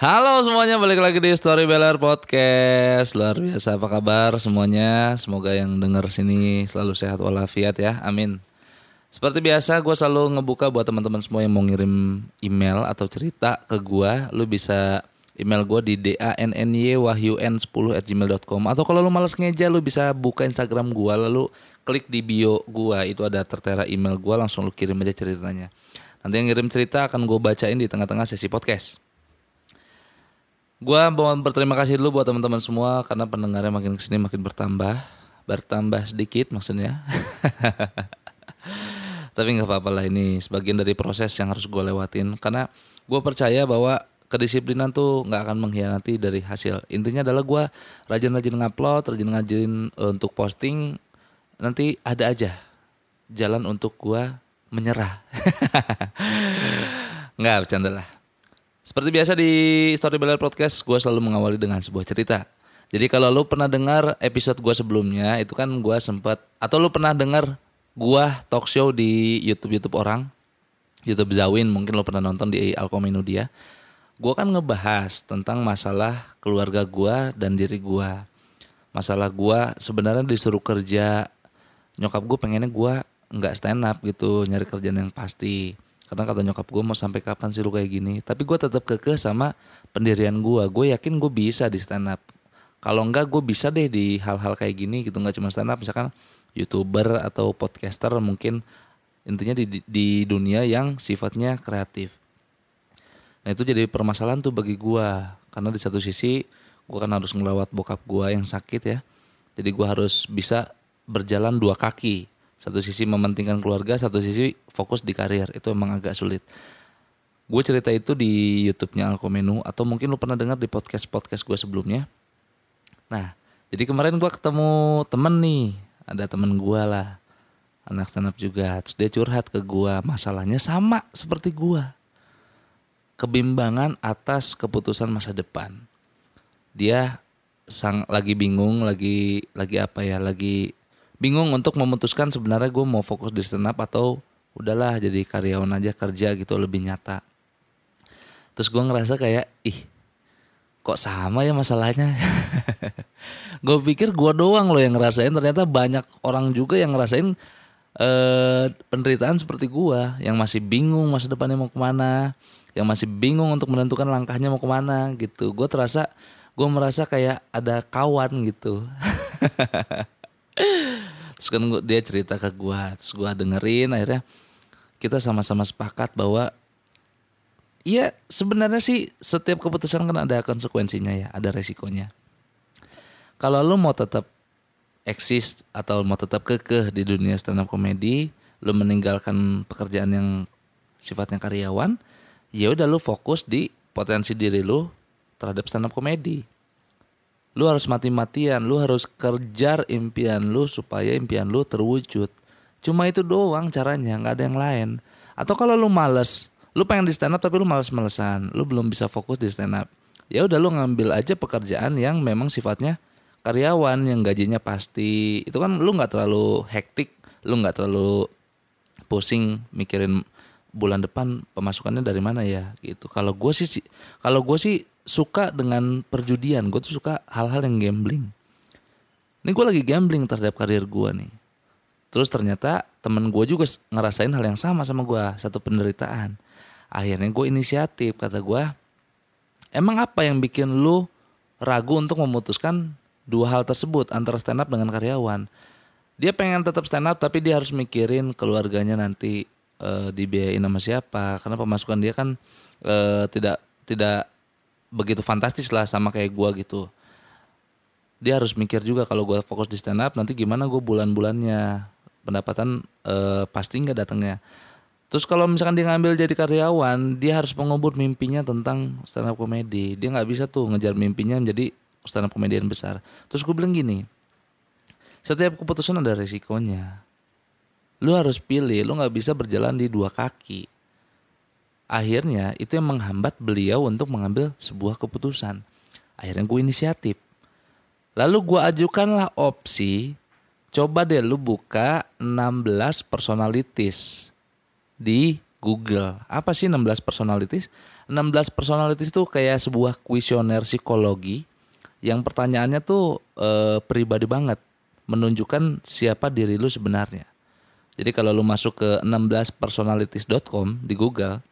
Halo semuanya, balik lagi di Story Beller Podcast. Luar biasa, apa kabar semuanya? Semoga yang denger sini selalu sehat walafiat ya, amin. Seperti biasa, gue selalu ngebuka buat teman-teman semua yang mau ngirim email atau cerita ke gue. Lu bisa email gue di dannywahyun10 at gmail.com Atau kalau lu males ngeja, lu bisa buka Instagram gue, lalu klik di bio gue. Itu ada tertera email gue, langsung lu kirim aja ceritanya. Nanti yang ngirim cerita akan gue bacain di tengah-tengah sesi podcast. Gua mau berterima kasih dulu buat teman-teman semua karena pendengarnya makin ke sini makin bertambah, bertambah sedikit maksudnya. Tapi nggak apa-apa lah ini sebagian dari proses yang harus gue lewatin karena gue percaya bahwa kedisiplinan tuh nggak akan mengkhianati dari hasil. Intinya adalah gue rajin-rajin ngupload, rajin-rajin eh, untuk posting, nanti ada aja jalan untuk gue menyerah. nggak bercanda lah. Seperti biasa di Story Beller Podcast, gue selalu mengawali dengan sebuah cerita. Jadi kalau lu pernah dengar episode gue sebelumnya, itu kan gue sempat atau lu pernah dengar gue talk show di YouTube YouTube orang, YouTube Zawin, mungkin lu pernah nonton di Alkominu dia. Gue kan ngebahas tentang masalah keluarga gue dan diri gue. Masalah gue sebenarnya disuruh kerja, nyokap gue pengennya gue nggak stand up gitu, nyari kerjaan yang pasti karena kata nyokap gue mau sampai kapan sih lu kayak gini? Tapi gue tetap kekeh sama pendirian gue gue yakin gue bisa di stand up kalau enggak gue bisa deh di hal-hal kayak gini gitu. Nggak cuma stand up misalkan youtuber atau podcaster mungkin intinya di, di dunia yang sifatnya kreatif. Nah itu jadi permasalahan tuh bagi gue karena di satu sisi gue kan harus ngelawat bokap gue yang sakit ya. Jadi gue harus bisa berjalan dua kaki satu sisi mementingkan keluarga satu sisi fokus di karir. Itu emang agak sulit. Gue cerita itu di YouTube-nya Alkomenu atau mungkin lu pernah dengar di podcast podcast gue sebelumnya. Nah jadi kemarin gue ketemu temen nih. Ada temen gue lah. Anak stand up juga. Terus dia curhat ke gue. Masalahnya sama seperti gue. Kebimbangan atas keputusan masa depan. Dia sang lagi bingung lagi lagi apa ya lagi bingung untuk memutuskan sebenarnya gue mau fokus di stand up atau udahlah jadi karyawan aja kerja gitu lebih nyata. Terus gue ngerasa kayak ih kok sama ya masalahnya. gue pikir gue doang loh yang ngerasain ternyata banyak orang juga yang ngerasain eh, penderitaan seperti gue yang masih bingung masa depannya mau ke mana, yang masih bingung untuk menentukan langkahnya mau ke mana gitu. Gue terasa gue merasa kayak ada kawan gitu. terus kan dia cerita ke gue terus gue dengerin akhirnya kita sama-sama sepakat bahwa Iya sebenarnya sih setiap keputusan kan ada konsekuensinya ya, ada resikonya. Kalau lo mau tetap eksis atau mau tetap kekeh di dunia stand up komedi, lo meninggalkan pekerjaan yang sifatnya karyawan, ya udah lo fokus di potensi diri lo terhadap stand up komedi. Lu harus mati-matian, lu harus kerjar impian lu supaya impian lu terwujud. Cuma itu doang caranya, nggak ada yang lain. Atau kalau lu males, lu pengen di stand up tapi lu males-malesan, lu belum bisa fokus di stand up. Ya udah lu ngambil aja pekerjaan yang memang sifatnya karyawan yang gajinya pasti. Itu kan lu nggak terlalu hektik, lu nggak terlalu pusing mikirin bulan depan pemasukannya dari mana ya gitu. Kalau gue sih kalau gue sih suka dengan perjudian, gue tuh suka hal-hal yang gambling. Ini gue lagi gambling terhadap karir gue nih. Terus ternyata temen gue juga ngerasain hal yang sama sama gue, satu penderitaan. Akhirnya gue inisiatif, kata gue, emang apa yang bikin lu ragu untuk memutuskan dua hal tersebut antara stand up dengan karyawan? Dia pengen tetap stand up tapi dia harus mikirin keluarganya nanti e, dibiayain sama siapa karena pemasukan dia kan e, tidak tidak begitu fantastis lah sama kayak gue gitu. Dia harus mikir juga kalau gue fokus di stand up nanti gimana gue bulan-bulannya pendapatan e, pasti nggak datangnya. Terus kalau misalkan dia ngambil jadi karyawan, dia harus mengubur mimpinya tentang stand up komedi. Dia nggak bisa tuh ngejar mimpinya menjadi stand up komedian besar. Terus gue bilang gini, setiap keputusan ada resikonya. Lu harus pilih, lu nggak bisa berjalan di dua kaki. Akhirnya itu yang menghambat beliau untuk mengambil sebuah keputusan. Akhirnya gue inisiatif. Lalu gue ajukanlah opsi, coba deh lu buka 16 personalities di Google. Apa sih 16 personalities? 16 personalities itu kayak sebuah kuesioner psikologi yang pertanyaannya tuh e, pribadi banget, menunjukkan siapa diri lu sebenarnya. Jadi kalau lu masuk ke 16personalities.com di Google,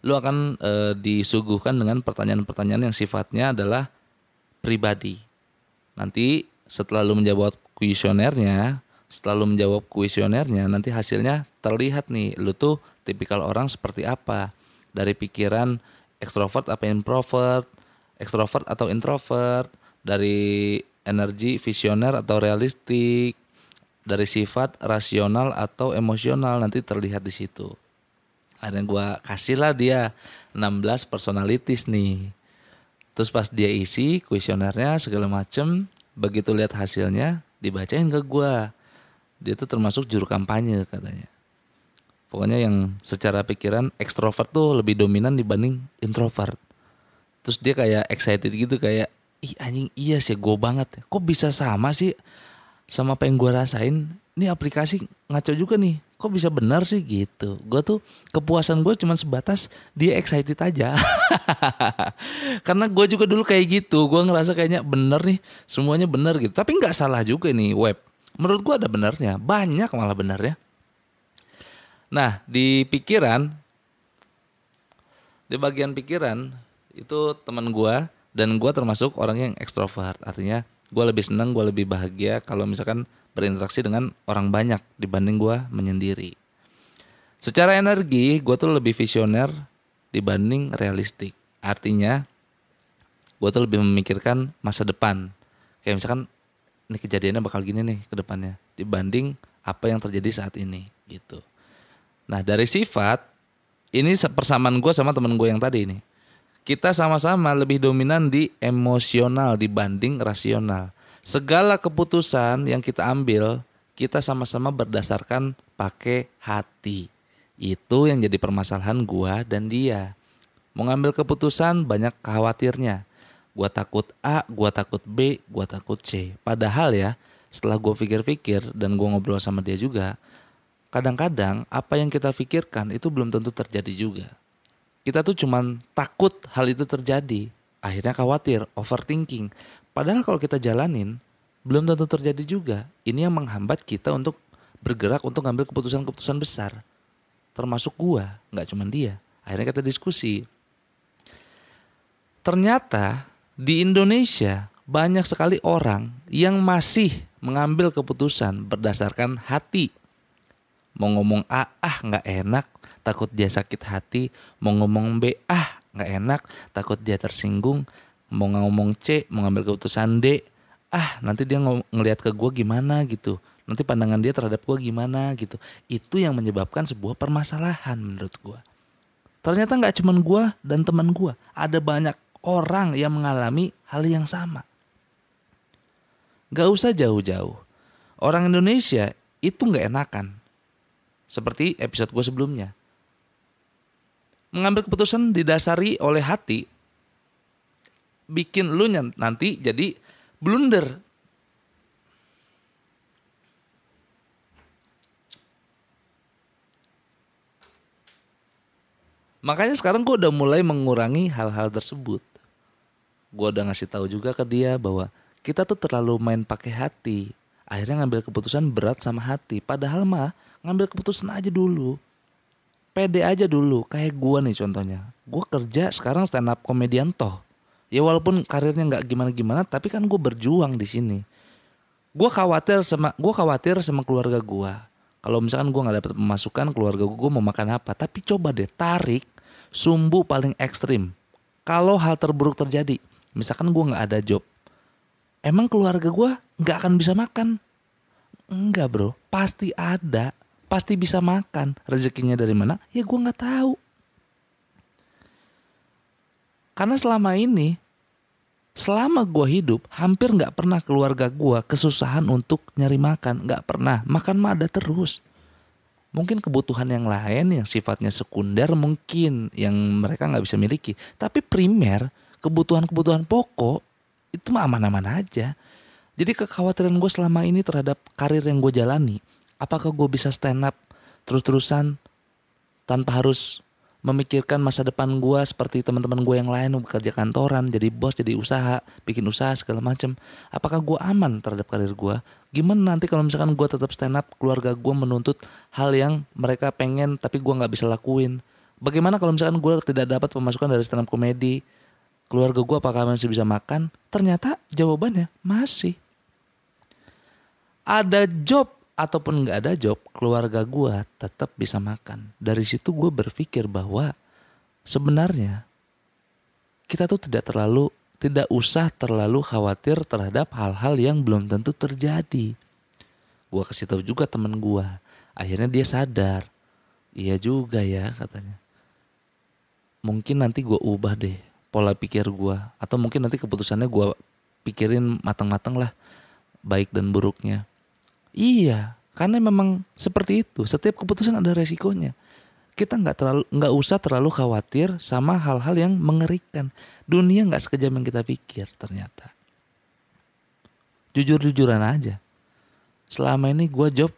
lu akan e, disuguhkan dengan pertanyaan-pertanyaan yang sifatnya adalah pribadi. Nanti setelah lu menjawab kuesionernya, setelah lu menjawab kuesionernya, nanti hasilnya terlihat nih, lu tuh tipikal orang seperti apa dari pikiran ekstrovert apa introvert, ekstrovert atau introvert, dari energi visioner atau realistik, dari sifat rasional atau emosional nanti terlihat di situ. Ada yang gue kasih lah dia 16 personalities nih. Terus pas dia isi kuesionernya segala macem, begitu lihat hasilnya dibacain ke gue. Dia tuh termasuk juru kampanye katanya. Pokoknya yang secara pikiran ekstrovert tuh lebih dominan dibanding introvert. Terus dia kayak excited gitu kayak ih anjing iya sih gue banget. Kok bisa sama sih sama apa yang gue rasain? Ini aplikasi ngaco juga nih. Kok bisa benar sih gitu. Gue tuh kepuasan gue cuma sebatas dia excited aja. Karena gue juga dulu kayak gitu. Gue ngerasa kayaknya bener nih. Semuanya bener gitu. Tapi nggak salah juga nih web. Menurut gue ada benernya. Banyak malah benernya. Nah, di pikiran di bagian pikiran itu teman gua dan gua termasuk orang yang ekstrovert. Artinya gua lebih senang, gua lebih bahagia kalau misalkan berinteraksi dengan orang banyak dibanding gua menyendiri. Secara energi, gua tuh lebih visioner dibanding realistik. Artinya, gua tuh lebih memikirkan masa depan. Kayak misalkan ini kejadiannya bakal gini nih ke depannya dibanding apa yang terjadi saat ini gitu. Nah dari sifat ini persamaan gue sama temen gue yang tadi ini. Kita sama-sama lebih dominan di emosional dibanding rasional. Segala keputusan yang kita ambil kita sama-sama berdasarkan pakai hati. Itu yang jadi permasalahan gue dan dia. Mau ngambil keputusan banyak khawatirnya. Gue takut A, gue takut B, gue takut C. Padahal ya setelah gue pikir-pikir dan gue ngobrol sama dia juga, kadang-kadang apa yang kita pikirkan itu belum tentu terjadi juga. Kita tuh cuman takut hal itu terjadi, akhirnya khawatir, overthinking. Padahal kalau kita jalanin, belum tentu terjadi juga. Ini yang menghambat kita untuk bergerak untuk ngambil keputusan-keputusan besar. Termasuk gua, nggak cuma dia. Akhirnya kita diskusi. Ternyata di Indonesia banyak sekali orang yang masih mengambil keputusan berdasarkan hati mau ngomong A ah nggak enak takut dia sakit hati mau ngomong B ah nggak enak. Takut dia tersinggung mau ngomong C mau ngambil keputusan D ah nanti dia ng ngelihat ke gue gimana gitu. Nanti pandangan dia terhadap gue gimana gitu. Itu yang menyebabkan sebuah permasalahan menurut gue ternyata nggak cuman gue dan teman gue ada banyak orang yang mengalami hal yang sama. Gak usah jauh-jauh. Orang Indonesia itu nggak enakan. Seperti episode gue sebelumnya. Mengambil keputusan didasari oleh hati bikin lu nanti jadi blunder. Makanya sekarang gue udah mulai mengurangi hal-hal tersebut. Gue udah ngasih tahu juga ke dia bahwa kita tuh terlalu main pakai hati. Akhirnya ngambil keputusan berat sama hati. Padahal mah ngambil keputusan aja dulu pede aja dulu. Kayak gue nih contohnya. Gue kerja sekarang stand up komedian toh. Ya walaupun karirnya nggak gimana gimana tapi kan gue berjuang di sini. Gue khawatir sama gue khawatir sama keluarga gue kalau misalkan gue nggak dapet pemasukan keluarga gue mau makan apa? Tapi coba deh tarik sumbu paling ekstrim. Kalau hal terburuk terjadi misalkan gue nggak ada job emang keluarga gue nggak akan bisa makan? Enggak bro. Pasti ada pasti bisa makan. Rezekinya dari mana? Ya gue nggak tahu. Karena selama ini, selama gue hidup, hampir nggak pernah keluarga gue kesusahan untuk nyari makan, nggak pernah. Makan mah ada terus. Mungkin kebutuhan yang lain yang sifatnya sekunder mungkin yang mereka nggak bisa miliki. Tapi primer, kebutuhan-kebutuhan pokok itu mah aman-aman aja. Jadi kekhawatiran gue selama ini terhadap karir yang gue jalani apakah gue bisa stand up terus-terusan tanpa harus memikirkan masa depan gue seperti teman-teman gue yang lain bekerja kantoran, jadi bos, jadi usaha, bikin usaha segala macam. Apakah gue aman terhadap karir gue? Gimana nanti kalau misalkan gue tetap stand up, keluarga gue menuntut hal yang mereka pengen tapi gue nggak bisa lakuin? Bagaimana kalau misalkan gue tidak dapat pemasukan dari stand up komedi? Keluarga gue apakah masih bisa makan? Ternyata jawabannya masih. Ada job ataupun nggak ada job, keluarga gue tetap bisa makan. Dari situ gue berpikir bahwa sebenarnya kita tuh tidak terlalu tidak usah terlalu khawatir terhadap hal-hal yang belum tentu terjadi. Gue kasih tahu juga temen gue, akhirnya dia sadar. Iya juga ya katanya. Mungkin nanti gue ubah deh pola pikir gue, atau mungkin nanti keputusannya gue pikirin matang-matang lah, baik dan buruknya. Iya, karena memang seperti itu. Setiap keputusan ada resikonya. Kita nggak terlalu nggak usah terlalu khawatir sama hal-hal yang mengerikan. Dunia nggak sekejam yang kita pikir ternyata. Jujur-jujuran aja. Selama ini gue job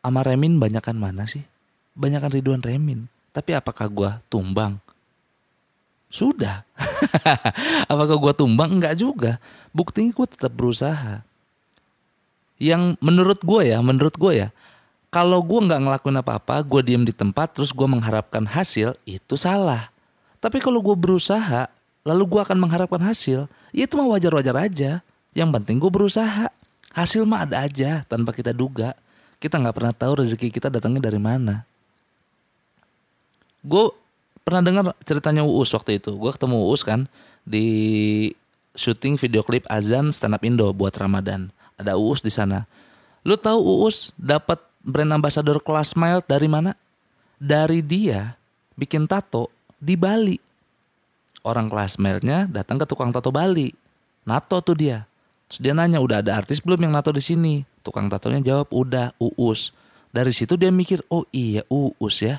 sama Remin banyakan mana sih? Banyakan Ridwan Remin. Tapi apakah gue tumbang? Sudah. apakah gue tumbang? Enggak juga. Buktinya gue tetap berusaha yang menurut gue ya, menurut gue ya, kalau gue nggak ngelakuin apa-apa, gue diem di tempat, terus gue mengharapkan hasil, itu salah. Tapi kalau gue berusaha, lalu gue akan mengharapkan hasil, ya itu mah wajar-wajar aja. Yang penting gue berusaha. Hasil mah ada aja tanpa kita duga. Kita nggak pernah tahu rezeki kita datangnya dari mana. Gue pernah dengar ceritanya Uus waktu itu. Gue ketemu Uus kan di syuting video klip azan stand up Indo buat Ramadan ada Uus di sana. Lu tahu Uus dapat brand ambassador kelas mild dari mana? Dari dia bikin tato di Bali. Orang kelas mildnya datang ke tukang tato Bali. Nato tuh dia. Terus dia nanya, udah ada artis belum yang nato di sini? Tukang tatonya jawab, udah, Uus. Dari situ dia mikir, oh iya Uus ya.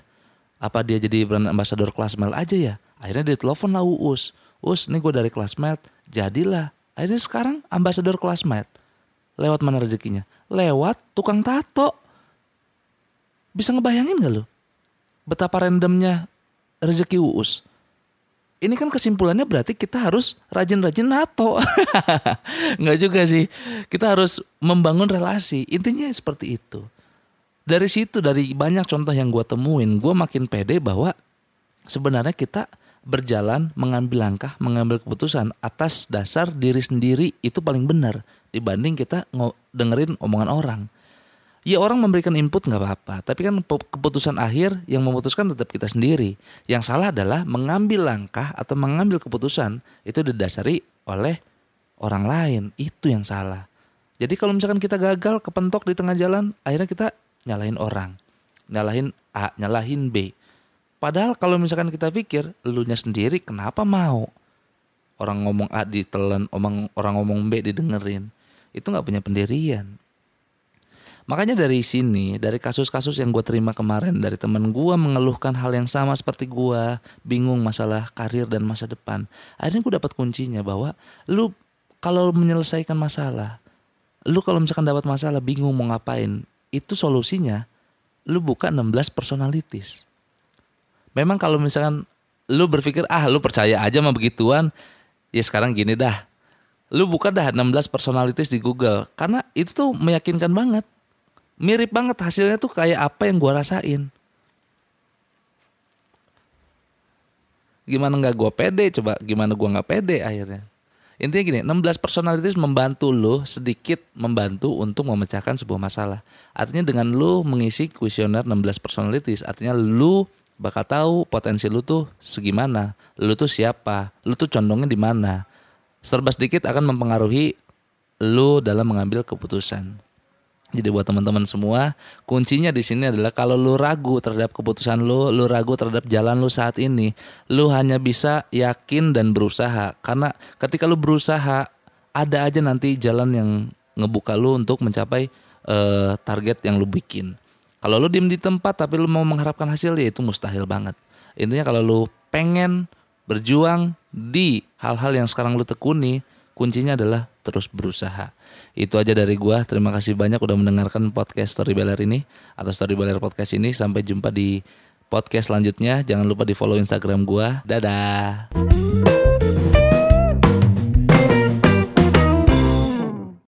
Apa dia jadi brand ambassador kelas mild aja ya? Akhirnya dia telepon lah Uus. Uus, ini gue dari kelas mild. Jadilah. Akhirnya sekarang ambassador kelas mild. Lewat mana rezekinya? Lewat tukang tato. Bisa ngebayangin gak lo? Betapa randomnya rezeki Uus. Ini kan kesimpulannya berarti kita harus rajin-rajin nato. Nggak juga sih. Kita harus membangun relasi. Intinya seperti itu. Dari situ, dari banyak contoh yang gue temuin, gue makin pede bahwa sebenarnya kita berjalan, mengambil langkah, mengambil keputusan atas dasar diri sendiri itu paling benar dibanding kita dengerin omongan orang. Ya orang memberikan input nggak apa-apa, tapi kan keputusan akhir yang memutuskan tetap kita sendiri. Yang salah adalah mengambil langkah atau mengambil keputusan itu didasari oleh orang lain. Itu yang salah. Jadi kalau misalkan kita gagal kepentok di tengah jalan, akhirnya kita nyalahin orang, nyalahin A, nyalahin B. Padahal kalau misalkan kita pikir, elunya sendiri kenapa mau? Orang ngomong A ditelan, omong, orang ngomong B didengerin itu nggak punya pendirian. Makanya dari sini, dari kasus-kasus yang gue terima kemarin dari temen gue mengeluhkan hal yang sama seperti gue, bingung masalah karir dan masa depan. Akhirnya gue dapat kuncinya bahwa lu kalau menyelesaikan masalah, lu kalau misalkan dapat masalah bingung mau ngapain, itu solusinya lu buka 16 personalities. Memang kalau misalkan lu berpikir ah lu percaya aja sama begituan, ya sekarang gini dah, lu buka dah 16 personalities di Google. Karena itu tuh meyakinkan banget. Mirip banget hasilnya tuh kayak apa yang gua rasain. Gimana nggak gua pede? Coba gimana gua nggak pede akhirnya? Intinya gini 16 personalities membantu lu sedikit membantu untuk memecahkan sebuah masalah. Artinya dengan lu mengisi kuesioner 16 personalities artinya lu bakal tahu potensi lu tuh segimana. Lu tuh siapa? Lu tuh condongnya di mana serba sedikit akan mempengaruhi lu dalam mengambil keputusan. Jadi buat teman-teman semua, kuncinya di sini adalah kalau lu ragu terhadap keputusan lu, lu ragu terhadap jalan lu saat ini, lu hanya bisa yakin dan berusaha. Karena ketika lu berusaha, ada aja nanti jalan yang ngebuka lu untuk mencapai uh, target yang lu bikin. Kalau lu diem di tempat tapi lu mau mengharapkan hasil ya itu mustahil banget. Intinya kalau lu pengen berjuang di hal-hal yang sekarang lu tekuni, kuncinya adalah terus berusaha. Itu aja dari gua. Terima kasih banyak udah mendengarkan podcast Story Beller ini atau Story Beller podcast ini. Sampai jumpa di podcast selanjutnya. Jangan lupa di follow Instagram gua. Dadah.